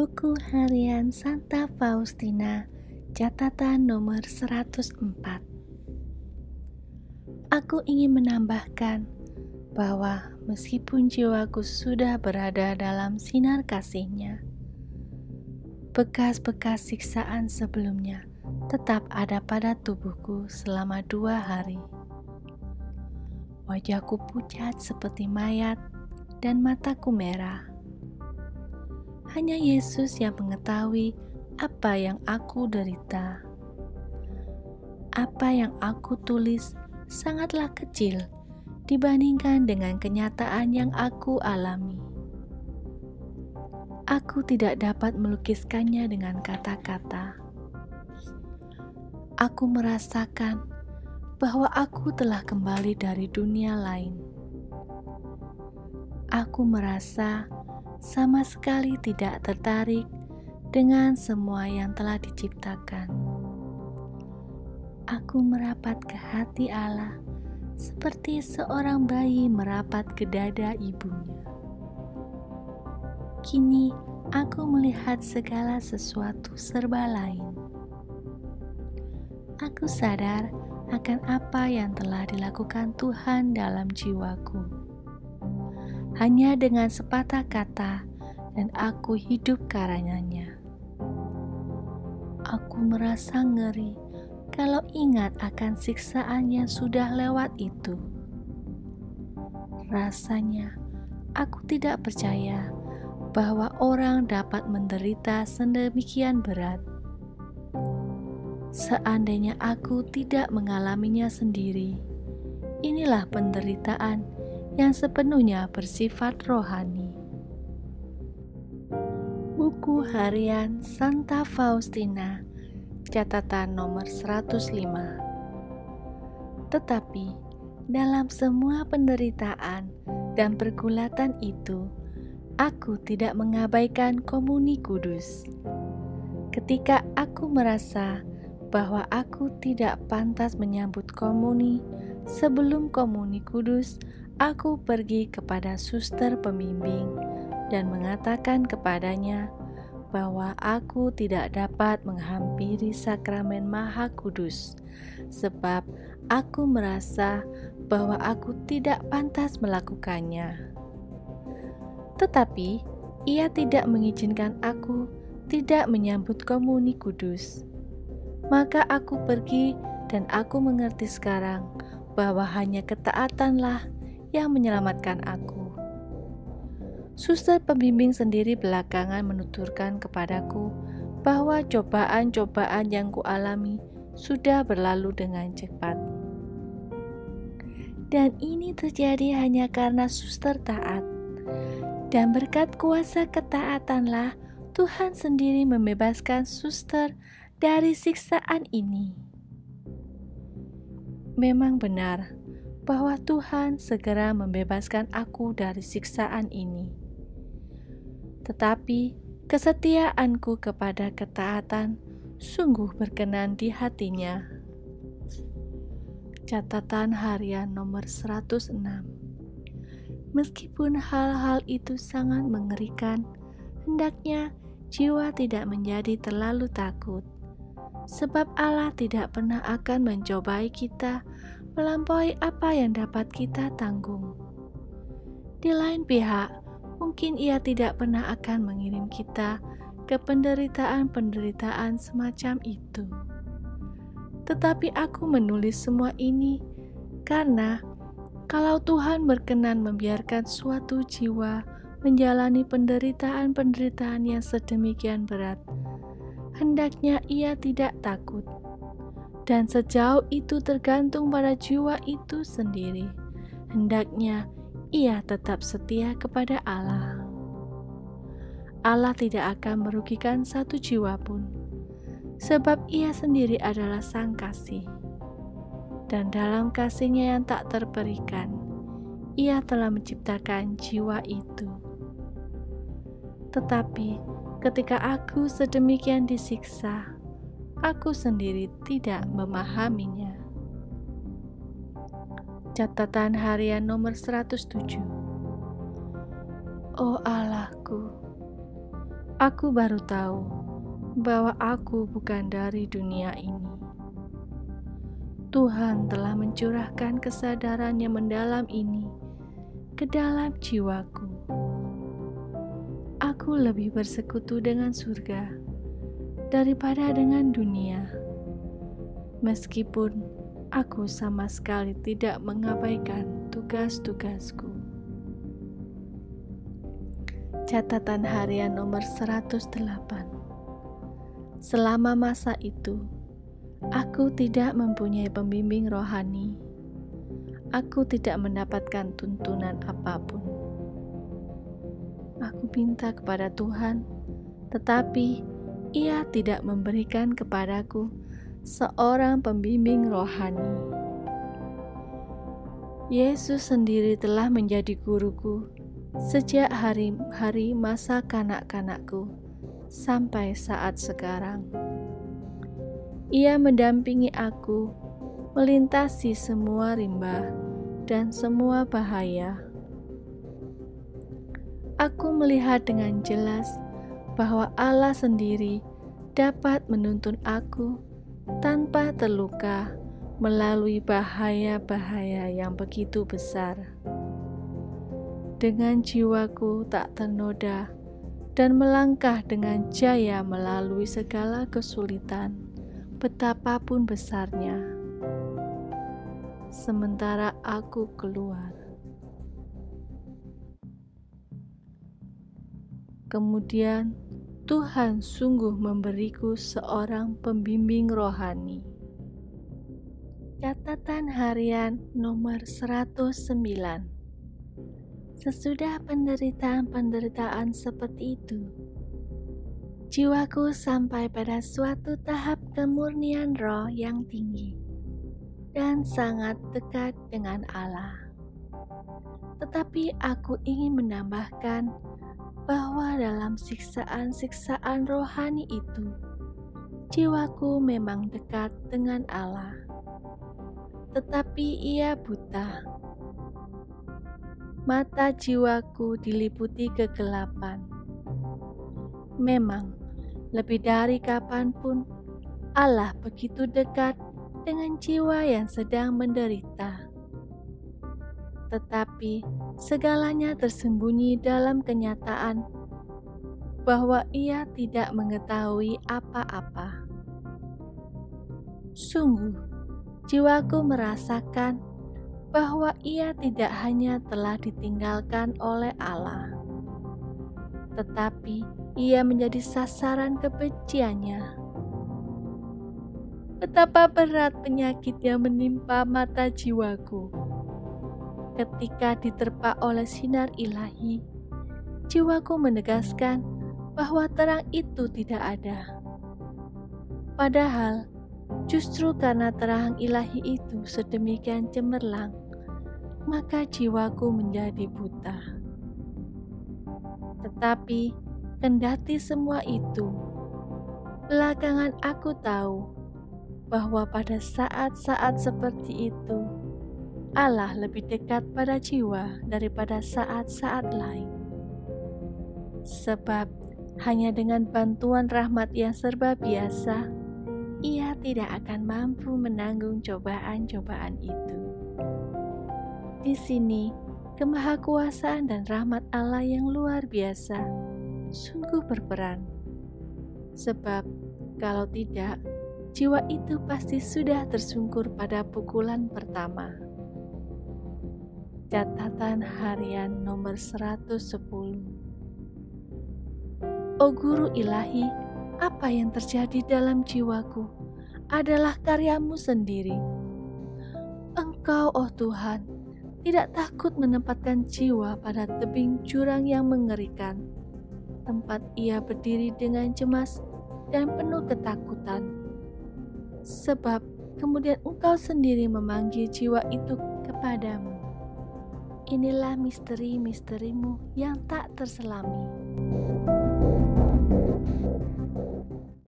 Buku Harian Santa Faustina Catatan nomor 104 Aku ingin menambahkan bahwa meskipun jiwaku sudah berada dalam sinar kasihnya, bekas-bekas siksaan sebelumnya tetap ada pada tubuhku selama dua hari. Wajahku pucat seperti mayat dan mataku merah hanya Yesus yang mengetahui apa yang aku derita. Apa yang aku tulis sangatlah kecil dibandingkan dengan kenyataan yang aku alami. Aku tidak dapat melukiskannya dengan kata-kata. Aku merasakan bahwa aku telah kembali dari dunia lain. Aku merasa sama sekali tidak tertarik dengan semua yang telah diciptakan. Aku merapat ke hati Allah seperti seorang bayi merapat ke dada ibunya. Kini aku melihat segala sesuatu serba lain. Aku sadar akan apa yang telah dilakukan Tuhan dalam jiwaku hanya dengan sepatah kata dan aku hidup karenanya. Aku merasa ngeri kalau ingat akan siksaan yang sudah lewat itu. Rasanya aku tidak percaya bahwa orang dapat menderita sedemikian berat. Seandainya aku tidak mengalaminya sendiri, inilah penderitaan yang sepenuhnya bersifat rohani. Buku Harian Santa Faustina Catatan nomor 105 Tetapi dalam semua penderitaan dan pergulatan itu, aku tidak mengabaikan komuni kudus. Ketika aku merasa bahwa aku tidak pantas menyambut komuni sebelum komuni kudus, aku pergi kepada suster pembimbing dan mengatakan kepadanya bahwa aku tidak dapat menghampiri sakramen Maha Kudus, sebab aku merasa bahwa aku tidak pantas melakukannya. Tetapi ia tidak mengizinkan aku tidak menyambut komuni kudus. Maka aku pergi dan aku mengerti sekarang bahwa hanya ketaatanlah yang menyelamatkan aku. Suster pembimbing sendiri belakangan menuturkan kepadaku bahwa cobaan-cobaan yang kualami sudah berlalu dengan cepat. Dan ini terjadi hanya karena suster taat. Dan berkat kuasa ketaatanlah Tuhan sendiri membebaskan suster dari siksaan ini. Memang benar, bahwa Tuhan segera membebaskan aku dari siksaan ini. Tetapi kesetiaanku kepada ketaatan sungguh berkenan di hatinya. Catatan harian nomor 106 Meskipun hal-hal itu sangat mengerikan, hendaknya jiwa tidak menjadi terlalu takut, sebab Allah tidak pernah akan mencobai kita melampaui apa yang dapat kita tanggung. Di lain pihak, mungkin Ia tidak pernah akan mengirim kita ke penderitaan-penderitaan semacam itu. Tetapi aku menulis semua ini karena kalau Tuhan berkenan membiarkan suatu jiwa menjalani penderitaan-penderitaan yang sedemikian berat, hendaknya ia tidak takut dan sejauh itu tergantung pada jiwa itu sendiri. Hendaknya ia tetap setia kepada Allah. Allah tidak akan merugikan satu jiwa pun, sebab Ia sendiri adalah Sang Kasih, dan dalam kasihnya yang tak terperikan, Ia telah menciptakan jiwa itu. Tetapi ketika aku sedemikian disiksa, aku sendiri tidak memahaminya. Catatan harian nomor 107 Oh Allahku, Aku baru tahu bahwa aku bukan dari dunia ini. Tuhan telah mencurahkan kesadaran yang mendalam ini ke dalam jiwaku. Aku lebih bersekutu dengan surga daripada dengan dunia, meskipun aku sama sekali tidak mengabaikan tugas-tugasku. Catatan harian nomor 108 Selama masa itu, aku tidak mempunyai pembimbing rohani. Aku tidak mendapatkan tuntunan apa pun. Aku minta kepada Tuhan, tetapi Ia tidak memberikan kepadaku seorang pembimbing rohani. Yesus sendiri telah menjadi guruku sejak hari-hari masa kanak-kanakku sampai saat sekarang. Ia mendampingi aku melintasi semua rimba dan semua bahaya. Aku melihat dengan jelas bahwa Allah sendiri dapat menuntun aku tanpa terluka melalui bahaya-bahaya yang begitu besar dengan jiwaku tak ternoda dan melangkah dengan jaya melalui segala kesulitan, betapapun besarnya. Sementara aku keluar, kemudian Tuhan sungguh memberiku seorang pembimbing rohani. Catatan harian nomor 109 Sesudah penderitaan-penderitaan seperti itu, jiwaku sampai pada suatu tahap kemurnian roh yang tinggi dan sangat dekat dengan Allah. Tetapi aku ingin menambahkan bahwa dalam siksaan-siksaan rohani itu, jiwaku memang dekat dengan Allah, tetapi ia buta mata jiwaku diliputi kegelapan. Memang, lebih dari kapan pun, Allah begitu dekat dengan jiwa yang sedang menderita. Tetapi segalanya tersembunyi dalam kenyataan bahwa ia tidak mengetahui apa-apa. Sungguh, jiwaku merasakan bahwa ia tidak hanya telah ditinggalkan oleh Allah, tetapi ia menjadi sasaran kebenciannya. Betapa berat penyakit yang menimpa mata jiwaku. Ketika diterpa oleh sinar ilahi, jiwaku menegaskan bahwa terang itu tidak ada. Padahal, Justru karena terang ilahi itu sedemikian cemerlang, maka jiwaku menjadi buta. Tetapi, kendati semua itu, belakangan aku tahu bahwa pada saat-saat seperti itu, Allah lebih dekat pada jiwa daripada saat-saat lain. Sebab hanya dengan bantuan rahmat yang serba biasa, ia tidak akan mampu menanggung cobaan-cobaan itu. Di sini, kemahakuasaan dan rahmat Allah yang luar biasa sungguh berperan. Sebab, kalau tidak, jiwa itu pasti sudah tersungkur pada pukulan pertama. Catatan harian nomor 110 Oh Guru Ilahi, apa yang terjadi dalam jiwaku adalah karyamu sendiri. Engkau, oh Tuhan, tidak takut menempatkan jiwa pada tebing jurang yang mengerikan, tempat ia berdiri dengan cemas dan penuh ketakutan. Sebab kemudian engkau sendiri memanggil jiwa itu kepadamu. Inilah misteri-misterimu yang tak terselami.